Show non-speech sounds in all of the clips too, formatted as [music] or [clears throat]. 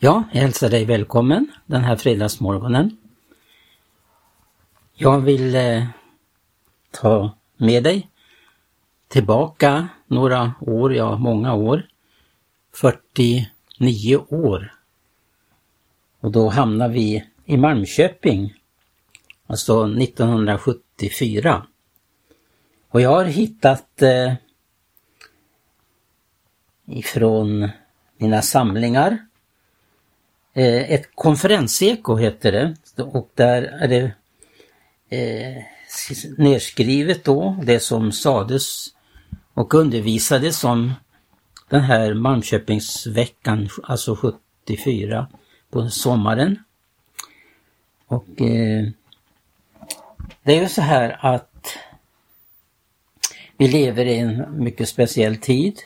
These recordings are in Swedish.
Ja, jag hälsar dig välkommen den här fredagsmorgonen. Jag vill eh, ta med dig tillbaka några år, ja många år. 49 år. Och då hamnar vi i Malmköping, alltså 1974. Och jag har hittat eh, ifrån mina samlingar Eh, ett konferenseko heter det och där är det eh, nedskrivet då det som sades och undervisades om den här Malmköpingsveckan, alltså 74 på sommaren. Och eh, det är ju så här att vi lever i en mycket speciell tid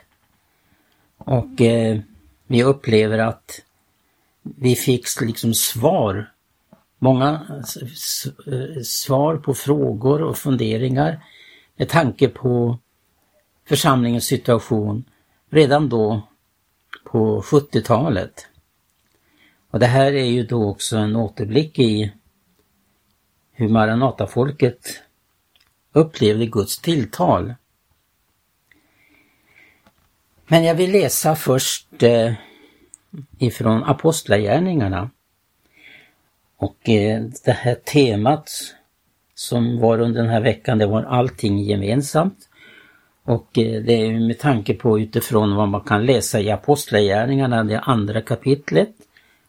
och eh, vi upplever att vi fick liksom svar. Många svar på frågor och funderingar med tanke på församlingens situation redan då på 70-talet. Och det här är ju då också en återblick i hur Maranatafolket upplevde Guds tilltal. Men jag vill läsa först eh, ifrån Apostlagärningarna. Och eh, det här temat som var under den här veckan, det var allting gemensamt. Och eh, det är med tanke på utifrån vad man kan läsa i Apostlagärningarna, det andra kapitlet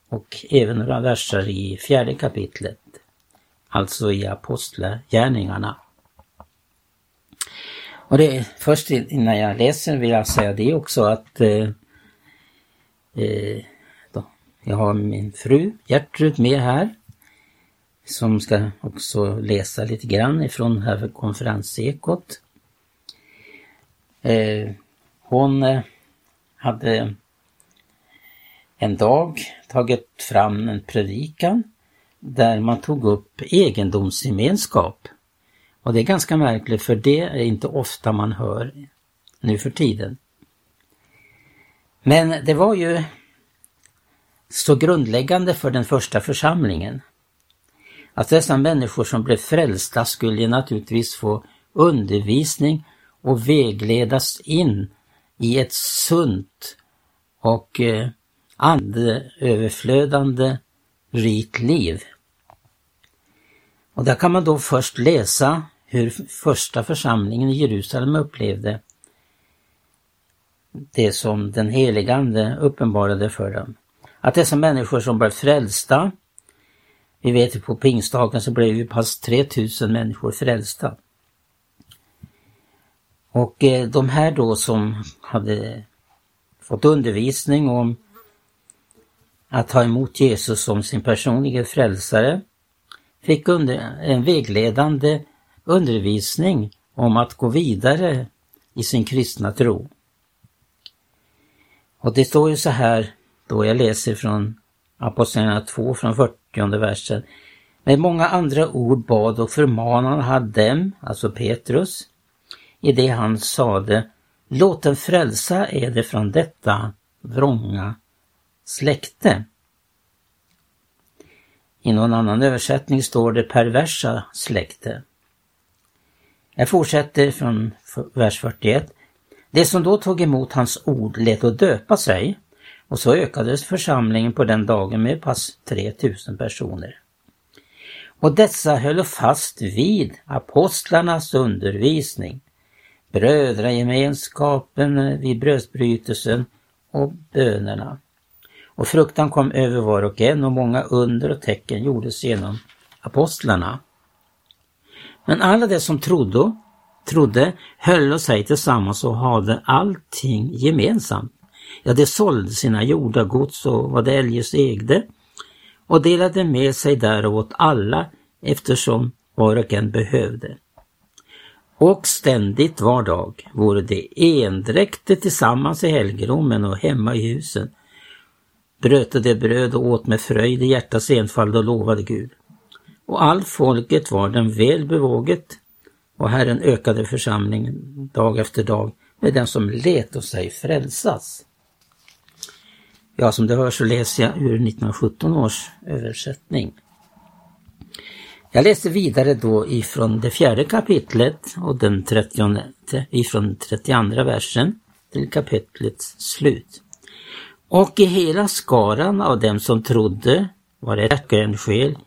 och även några verser i fjärde kapitlet. Alltså i Apostlagärningarna. Och det först innan jag läser vill jag säga det också att eh, Eh, då. Jag har min fru Gertrud med här som ska också läsa lite grann ifrån här för konferensekot. Eh, hon eh, hade en dag tagit fram en predikan där man tog upp egendomsgemenskap. Och det är ganska märkligt för det är inte ofta man hör nu för tiden. Men det var ju så grundläggande för den första församlingen. Att dessa människor som blev frälsta skulle naturligtvis få undervisning och vägledas in i ett sunt och eh, andeöverflödande rikt liv. Och där kan man då först läsa hur första församlingen i Jerusalem upplevde det som den helige Ande uppenbarade för dem. Att dessa människor som blev frälsta, vi vet ju på pingstdagen så blev ju pass 3000 människor frälsta. Och eh, de här då som hade fått undervisning om att ta emot Jesus som sin personliga frälsare fick under, en vägledande undervisning om att gå vidare i sin kristna tro. Och det står ju så här, då jag läser från Apostlagärningarna 2 från 40 versen. Med många andra ord bad och förmanade han dem, alltså Petrus, i det han sade, låt den frälsa eder från detta vrånga släkte. I någon annan översättning står det perversa släkte. Jag fortsätter från vers 41. Det som då tog emot hans ord lät att döpa sig och så ökades församlingen på den dagen med pass 3000 personer. Och dessa höll fast vid apostlarnas undervisning, brödragemenskapen vid brödsbrytelsen och bönerna. Och fruktan kom över var och en och många under och tecken gjordes genom apostlarna. Men alla de som trodde trodde höll sig tillsammans och hade allting gemensamt. Ja, de sålde sina jordagods och vad de eljest ägde och delade med sig därav åt alla eftersom var och en behövde. Och ständigt var dag vore de endräkte tillsammans i helgerommen och hemma i husen. Bröte de bröd och åt med fröjd i hjärtats enfald och lovade Gud. Och allt folket var dem väl bevåget och Herren ökade församlingen dag efter dag med den som let sig frälsas. Ja, som du hör så läser jag ur 1917 års översättning. Jag läser vidare då ifrån det fjärde kapitlet och den 30, ifrån 32 versen till kapitlets slut. Och i hela skaran av dem som trodde var det en själ.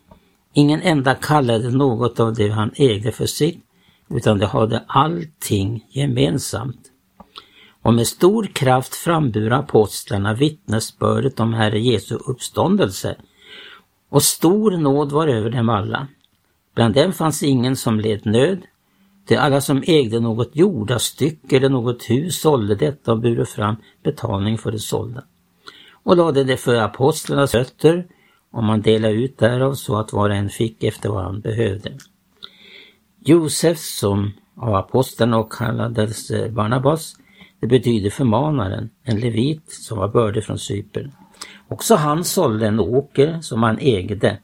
Ingen enda kallade något av det han ägde för sitt, utan de hade allting gemensamt. Och med stor kraft frambur apostlarna vittnesbördet om Herre Jesu uppståndelse. Och stor nåd var över dem alla. Bland dem fanns ingen som led nöd, till alla som ägde något jordastycke eller något hus sålde detta och bure fram betalning för det sålda. Och lade det för apostlarnas fötter och man delade ut därav så att var och en fick efter vad han behövde. Josef som av apostlarna och kallades eh, Barnabas, det betyder förmanaren, en levit som var bördig från Cypern. Också han sålde en åker som han ägde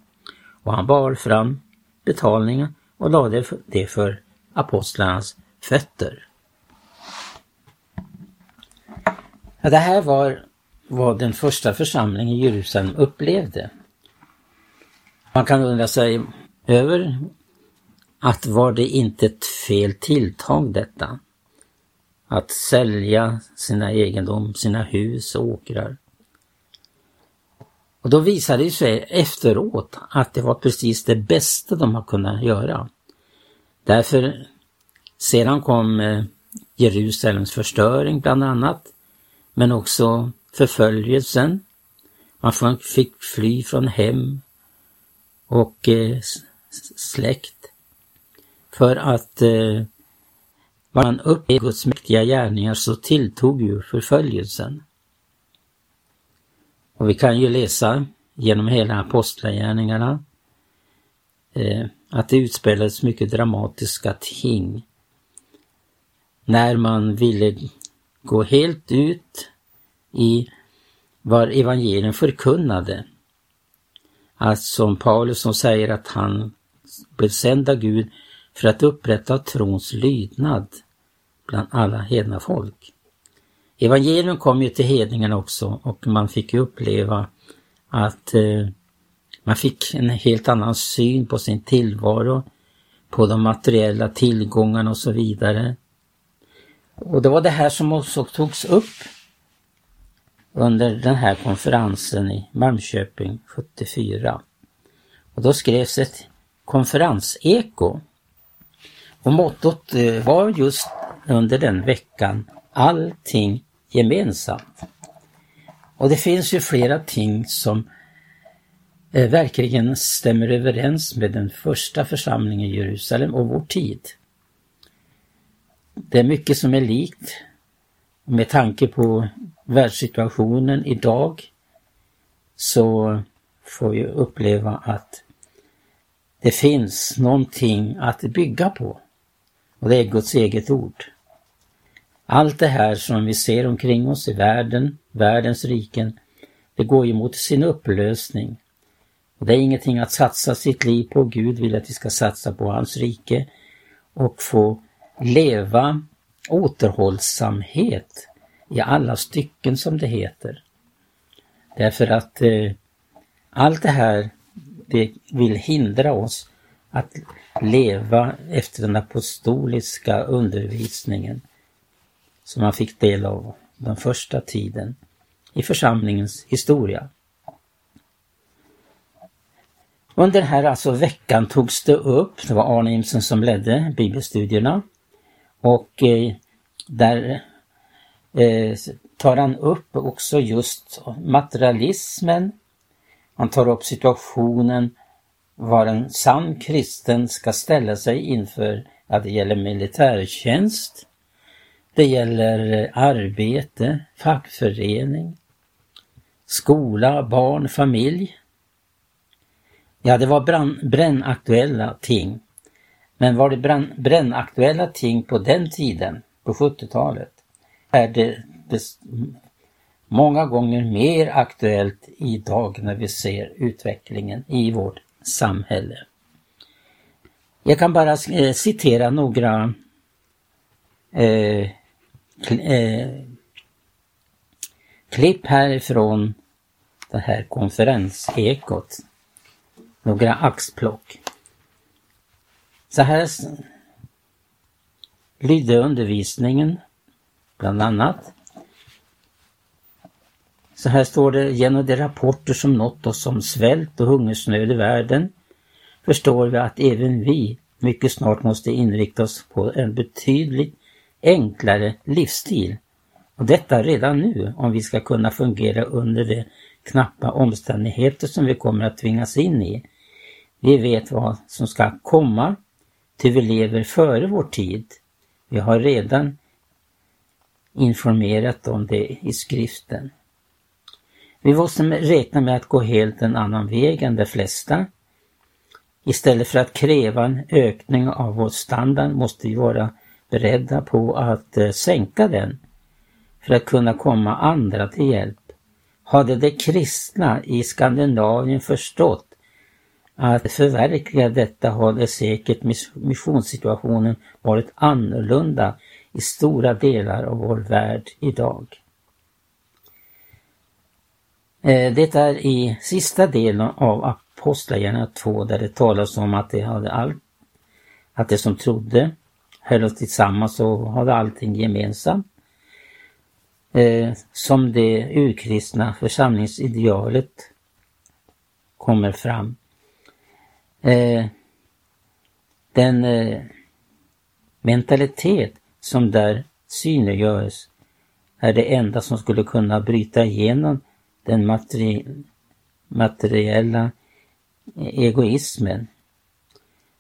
och han bar fram betalningen och lade det för apostlarnas fötter. Ja, det här var vad den första församlingen i Jerusalem upplevde. Man kan undra sig över att var det inte ett fel tilltag detta? Att sälja sina egendom, sina hus och åkrar. Och då visade det sig efteråt att det var precis det bästa de har kunnat göra. Därför sedan kom eh, Jerusalems förstöring bland annat, men också förföljelsen. Man fick fly från hem och eh, släkt för att eh, man upplevde Guds mäktiga gärningar så tilltog ju förföljelsen. Och vi kan ju läsa genom hela apostlagärningarna eh, att det utspelades mycket dramatiska ting. När man ville gå helt ut i vad evangelium förkunnade. Att som Paulus som säger att han blev sänd av Gud för att upprätta trons lydnad bland alla hedna folk. Evangelium kom ju till hedningarna också och man fick ju uppleva att eh, man fick en helt annan syn på sin tillvaro, på de materiella tillgångarna och så vidare. Och det var det här som också togs upp under den här konferensen i Malmköping 74. Och då skrevs ett konferenseko. Och mottot eh, var just under den veckan allting gemensamt. Och det finns ju flera ting som eh, verkligen stämmer överens med den första församlingen i Jerusalem och vår tid. Det är mycket som är likt med tanke på världssituationen idag så får vi uppleva att det finns någonting att bygga på. Och det är Guds eget ord. Allt det här som vi ser omkring oss i världen, världens riken, det går ju mot sin upplösning. Och det är ingenting att satsa sitt liv på. Gud vill att vi ska satsa på hans rike och få leva återhållsamhet i alla stycken som det heter. Därför att eh, allt det här det vill hindra oss att leva efter den apostoliska undervisningen som man fick del av den första tiden i församlingens historia. Under den här alltså veckan togs det upp, det var Arne Imsen som ledde bibelstudierna och eh, där eh, tar han upp också just materialismen. Han tar upp situationen var en sann kristen ska ställa sig inför, att det gäller militärtjänst, det gäller arbete, fackförening, skola, barn, familj. Ja, det var brann, brännaktuella ting. Men var det brann, brännaktuella ting på den tiden, på 70-talet, är det, det många gånger mer aktuellt idag när vi ser utvecklingen i vårt samhälle. Jag kan bara eh, citera några eh, eh klipp härifrån det här konferensekot. Några axplock. Så här lydde undervisningen bland annat. Så här står det, genom de rapporter som nått oss om svält och hungersnöd i världen förstår vi att även vi mycket snart måste inrikta oss på en betydligt enklare livsstil. Och detta redan nu om vi ska kunna fungera under de knappa omständigheter som vi kommer att tvingas in i. Vi vet vad som ska komma, ty vi lever före vår tid. Vi har redan informerat om det i skriften. Vi måste räkna med att gå helt en annan väg än de flesta. Istället för att kräva en ökning av vår standard måste vi vara beredda på att eh, sänka den för att kunna komma andra till hjälp. Hade de kristna i Skandinavien förstått att förverkliga detta hade säkert missionssituationen varit annorlunda i stora delar av vår värld idag. Eh, det är i sista delen av Apostlagärningarna 2 där det talas om att det hade allt, att det som trodde höll oss tillsammans och hade allting gemensamt. Eh, som det urkristna församlingsidealet kommer fram. Eh, den mentalitet som där synliggörs är det enda som skulle kunna bryta igenom den materi materiella eh, egoismen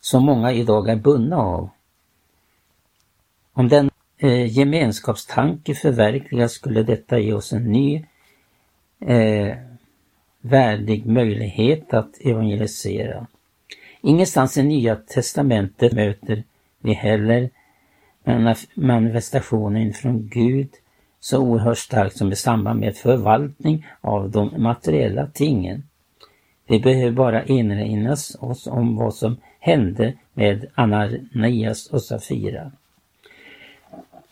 som många idag är bundna av. Om den eh, gemenskapstanke förverkligas skulle detta ge oss en ny eh, värdig möjlighet att evangelisera. Ingenstans i Nya Testamentet möter vi heller manifestationen från Gud så oerhört starkt som i samband med förvaltning av de materiella tingen. Vi behöver bara erinra oss om vad som hände med Ananias och Safira.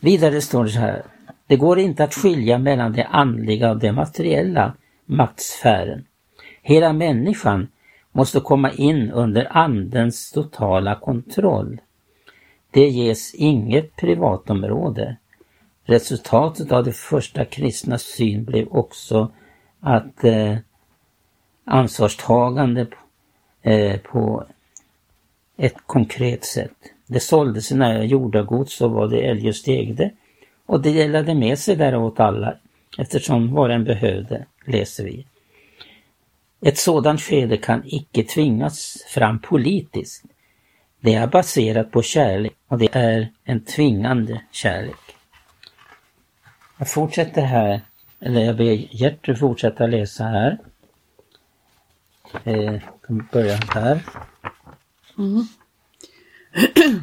Vidare står det så här. Det går inte att skilja mellan det andliga och det materiella maktsfären. Hela människan måste komma in under Andens totala kontroll. Det ges inget privatområde. Resultatet av det första kristna syn blev också att eh, ansvarstagande eh, på ett konkret sätt. Det sålde sina jordagods och vad det eljest ägde och det delade med sig därav åt alla eftersom var en behövde, läser vi. Ett sådant skede kan icke tvingas fram politiskt. Det är baserat på kärlek och det är en tvingande kärlek. Jag fortsätter här, eller jag ber Gertrud fortsätta läsa här. Eh, kan börja här. Mm. [clears throat]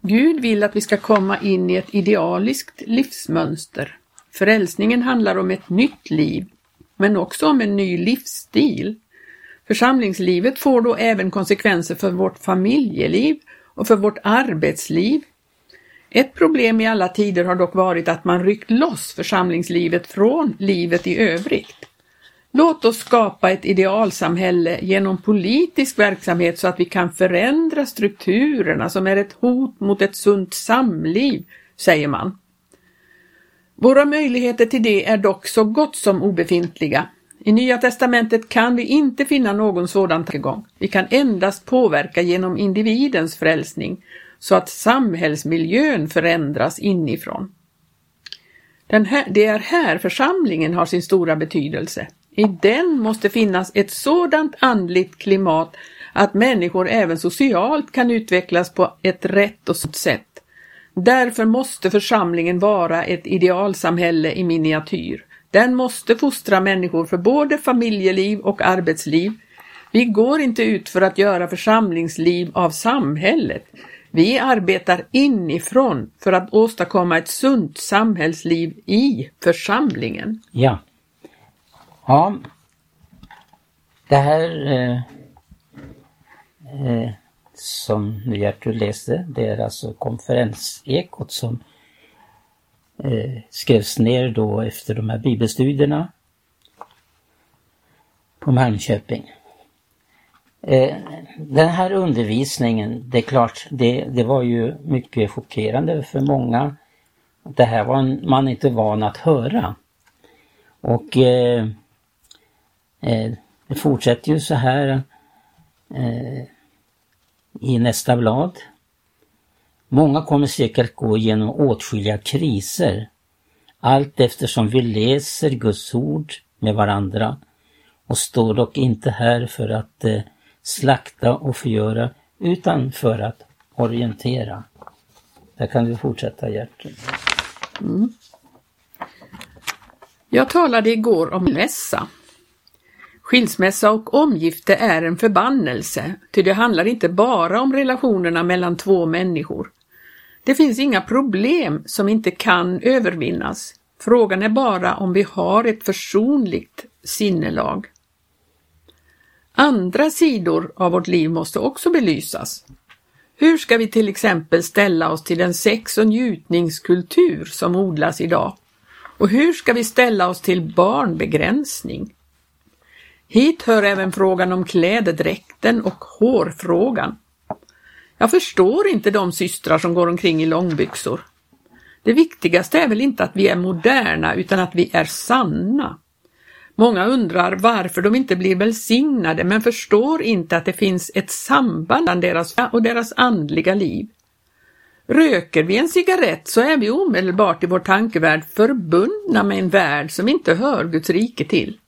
Gud vill att vi ska komma in i ett idealiskt livsmönster. Frälsningen handlar om ett nytt liv, men också om en ny livsstil. Församlingslivet får då även konsekvenser för vårt familjeliv och för vårt arbetsliv. Ett problem i alla tider har dock varit att man ryckt loss församlingslivet från livet i övrigt. Låt oss skapa ett idealsamhälle genom politisk verksamhet så att vi kan förändra strukturerna som är ett hot mot ett sunt samliv, säger man. Våra möjligheter till det är dock så gott som obefintliga. I Nya testamentet kan vi inte finna någon sådan tankegång. Vi kan endast påverka genom individens frälsning så att samhällsmiljön förändras inifrån. Här, det är här församlingen har sin stora betydelse. I den måste finnas ett sådant andligt klimat att människor även socialt kan utvecklas på ett rätt och sätt. Därför måste församlingen vara ett idealsamhälle i miniatyr. Den måste fostra människor för både familjeliv och arbetsliv. Vi går inte ut för att göra församlingsliv av samhället. Vi arbetar inifrån för att åstadkomma ett sunt samhällsliv i församlingen. Ja. Ja. Det här eh, eh, som Gertrud läste, det är alltså konferensekot som eh, skrevs ner då efter de här bibelstudierna. på Malmköping. Eh, den här undervisningen, det är klart, det, det var ju mycket chockerande för många. Det här var man inte van att höra. Och eh, eh, det fortsätter ju så här eh, i nästa blad. Många kommer säkert gå igenom åtskilliga kriser allt eftersom vi läser Guds ord med varandra och står dock inte här för att eh, slakta och förgöra utan för att orientera. Där kan du fortsätta Gert. Mm. Jag talade igår om mässa. Skilsmässa och omgifte är en förbannelse, ty det handlar inte bara om relationerna mellan två människor. Det finns inga problem som inte kan övervinnas. Frågan är bara om vi har ett försonligt sinnelag. Andra sidor av vårt liv måste också belysas. Hur ska vi till exempel ställa oss till den sex och njutningskultur som odlas idag? Och hur ska vi ställa oss till barnbegränsning? Hit hör även frågan om klädedräkten och hårfrågan. Jag förstår inte de systrar som går omkring i långbyxor. Det viktigaste är väl inte att vi är moderna utan att vi är sanna. Många undrar varför de inte blir välsignade men förstår inte att det finns ett samband mellan deras och deras andliga liv. Röker vi en cigarett så är vi omedelbart i vår tankevärld förbundna med en värld som inte hör Guds rike till.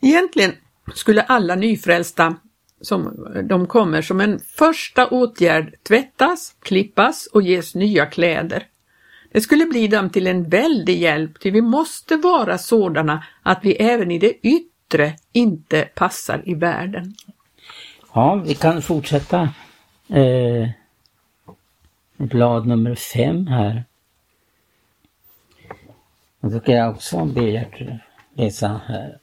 Egentligen skulle alla nyfrälsta som de kommer som en första åtgärd tvättas, klippas och ges nya kläder. Det skulle bli dem till en väldig hjälp, ty vi måste vara sådana att vi även i det yttre inte passar i världen. Ja, vi kan fortsätta eh, blad nummer fem här. Och då ska jag också be er läsa här.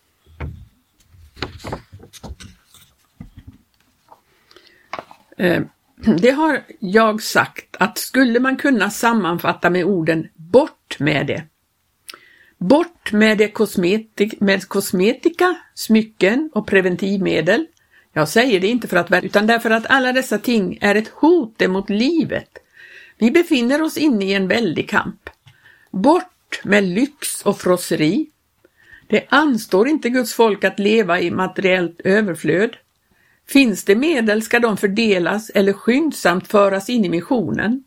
Eh, det har jag sagt att skulle man kunna sammanfatta med orden bort med det. Bort med, det kosmetik, med kosmetika, smycken och preventivmedel. Jag säger det inte för att utan därför att alla dessa ting är ett hot emot livet. Vi befinner oss inne i en väldig kamp. Bort med lyx och frosseri. Det anstår inte Guds folk att leva i materiellt överflöd. Finns det medel ska de fördelas eller skyndsamt föras in i missionen.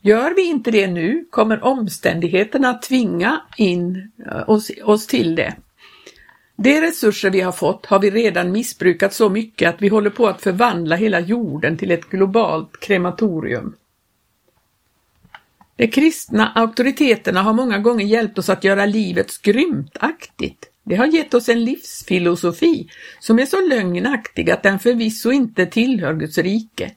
Gör vi inte det nu kommer omständigheterna att tvinga in eh, oss, oss till det. De resurser vi har fått har vi redan missbrukat så mycket att vi håller på att förvandla hela jorden till ett globalt krematorium. De kristna auktoriteterna har många gånger hjälpt oss att göra livet skrymtaktigt. Det har gett oss en livsfilosofi som är så lögnaktig att den förvisso inte tillhör Guds rike.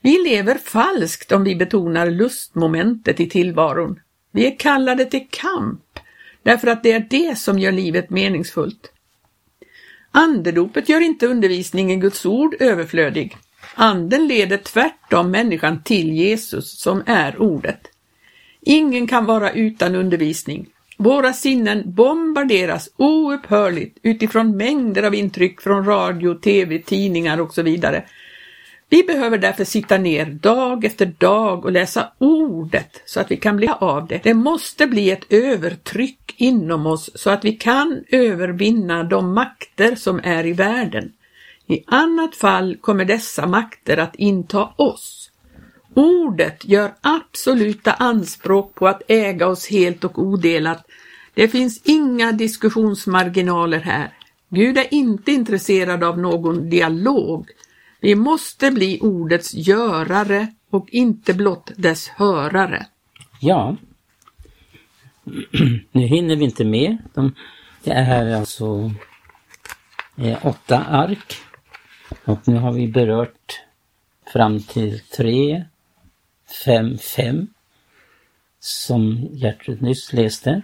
Vi lever falskt om vi betonar lustmomentet i tillvaron. Vi är kallade till kamp, därför att det är det som gör livet meningsfullt. Andedopet gör inte undervisning i Guds ord överflödig. Anden leder tvärtom människan till Jesus som är ordet. Ingen kan vara utan undervisning. Våra sinnen bombarderas oupphörligt utifrån mängder av intryck från radio, tv, tidningar och så vidare. Vi behöver därför sitta ner dag efter dag och läsa ordet så att vi kan bli av det. Det måste bli ett övertryck inom oss så att vi kan övervinna de makter som är i världen. I annat fall kommer dessa makter att inta oss. Ordet gör absoluta anspråk på att äga oss helt och odelat. Det finns inga diskussionsmarginaler här. Gud är inte intresserad av någon dialog. Vi måste bli ordets görare och inte blott dess hörare. Ja, [clears throat] nu hinner vi inte med. det är alltså eh, åtta ark och nu har vi berört fram till tre, 5.5 som Gertrud nyss läste.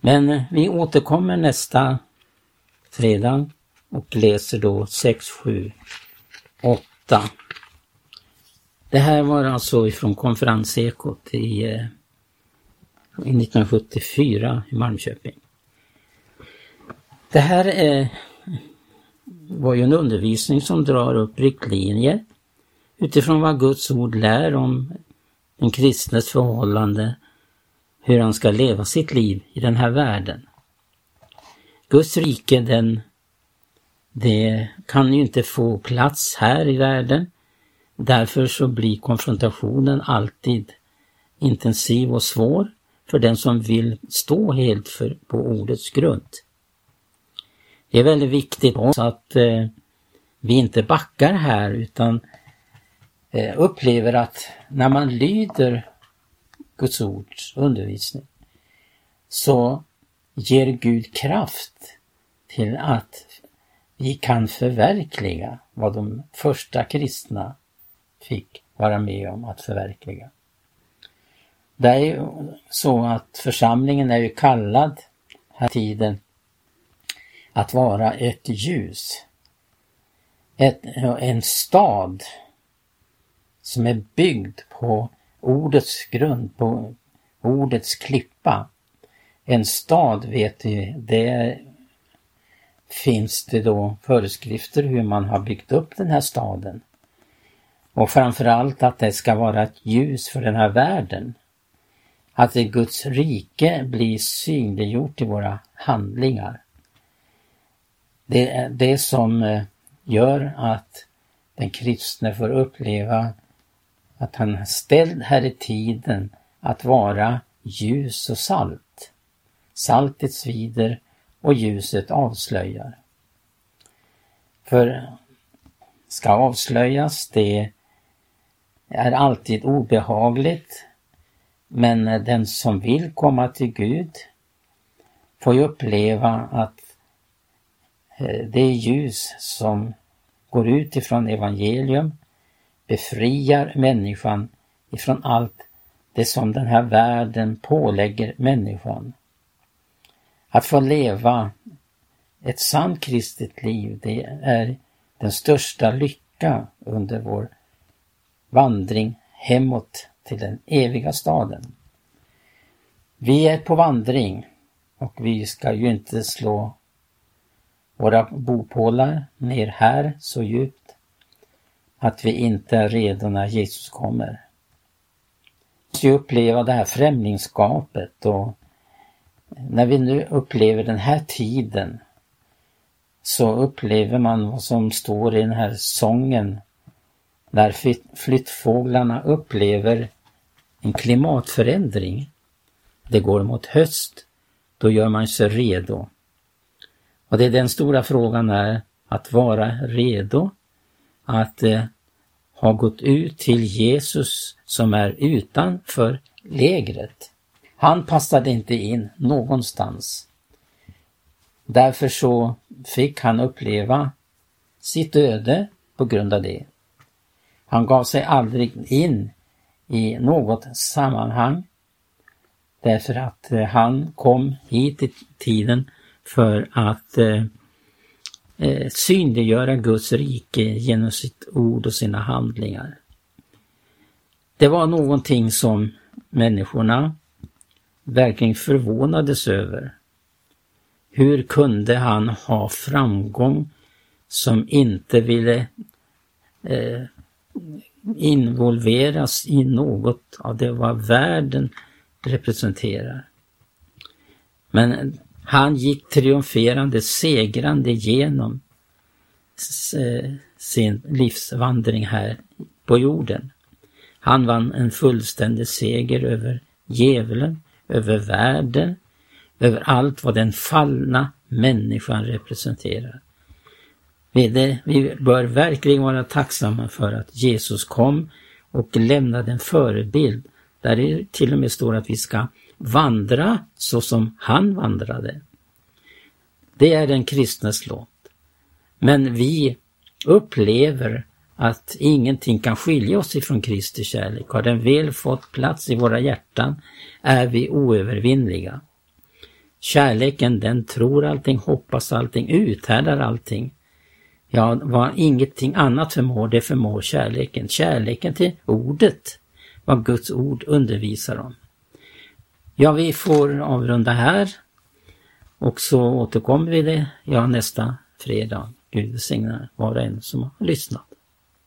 Men eh, vi återkommer nästa fredag och läser då 6, 7, 8. Det här var alltså ifrån konferensekot i, eh, i 1974 i Malmköping. Det här är, var ju en undervisning som drar upp riktlinjer utifrån vad Guds ord lär om den kristnes förhållande, hur han ska leva sitt liv i den här världen. Guds rike, den, det kan ju inte få plats här i världen. Därför så blir konfrontationen alltid intensiv och svår för den som vill stå helt för, på ordets grund. Det är väldigt viktigt också att eh, vi inte backar här utan Eh, upplever att när man lyder Guds ords undervisning så ger Gud kraft till att vi kan förverkliga vad de första kristna fick vara med om att förverkliga. Det är ju så att församlingen är ju kallad här tiden att vara ett ljus. Ett, en stad som är byggd på ordets grund, på ordets klippa. En stad vet vi, det finns det då föreskrifter hur man har byggt upp den här staden. Och framförallt att det ska vara ett ljus för den här världen. Att det Guds rike blir synliggjort i våra handlingar. Det är det som eh, gör att den kristne får uppleva att han är ställd här i tiden att vara ljus och salt. Saltet svider och ljuset avslöjar. För ska avslöjas, det är alltid obehagligt. Men den som vill komma till Gud får ju uppleva att det det ljus som går ut ifrån evangelium befriar människan ifrån allt det som den här världen pålägger människan. Att få leva ett sant kristet liv, det är den största lycka under vår vandring hemåt till den eviga staden. Vi är på vandring och vi ska ju inte slå våra bopålar ner här så djupt att vi inte är redo när Jesus kommer. Vi måste ju uppleva det här främlingskapet och när vi nu upplever den här tiden så upplever man vad som står i den här sången när flyttfåglarna upplever en klimatförändring. Det går mot höst, då gör man sig redo. Och det är den stora frågan är att vara redo, att eh, har gått ut till Jesus som är utanför lägret. Han passade inte in någonstans. Därför så fick han uppleva sitt öde på grund av det. Han gav sig aldrig in i något sammanhang därför att eh, han kom hit i tiden för att eh, eh, synliggöra Guds rike genom sitt ord och sina handlingar. Det var någonting som människorna verkligen förvånades över. Hur kunde han ha framgång som inte ville eh, involveras i något av det vad världen representerar. Men han gick triumferande, segrande genom eh, sin livsvandring här på jorden. Han vann en fullständig seger över djävulen, över världen, över allt vad den fallna människan representerar. Vi bör verkligen vara tacksamma för att Jesus kom och lämnade en förebild där det till och med står att vi ska vandra så som han vandrade. Det är den kristnes låt. Men vi upplever att ingenting kan skilja oss ifrån Kristi kärlek. Har den väl fått plats i våra hjärtan är vi oövervinnliga. Kärleken den tror allting, hoppas allting, uthärdar allting. Ja, vad ingenting annat förmår, det förmår kärleken. Kärleken till ordet, vad Guds ord undervisar om. Ja, vi får avrunda här. Och så återkommer vi det, ja nästa fredag. Gud välsigne var och en som har lyssnat.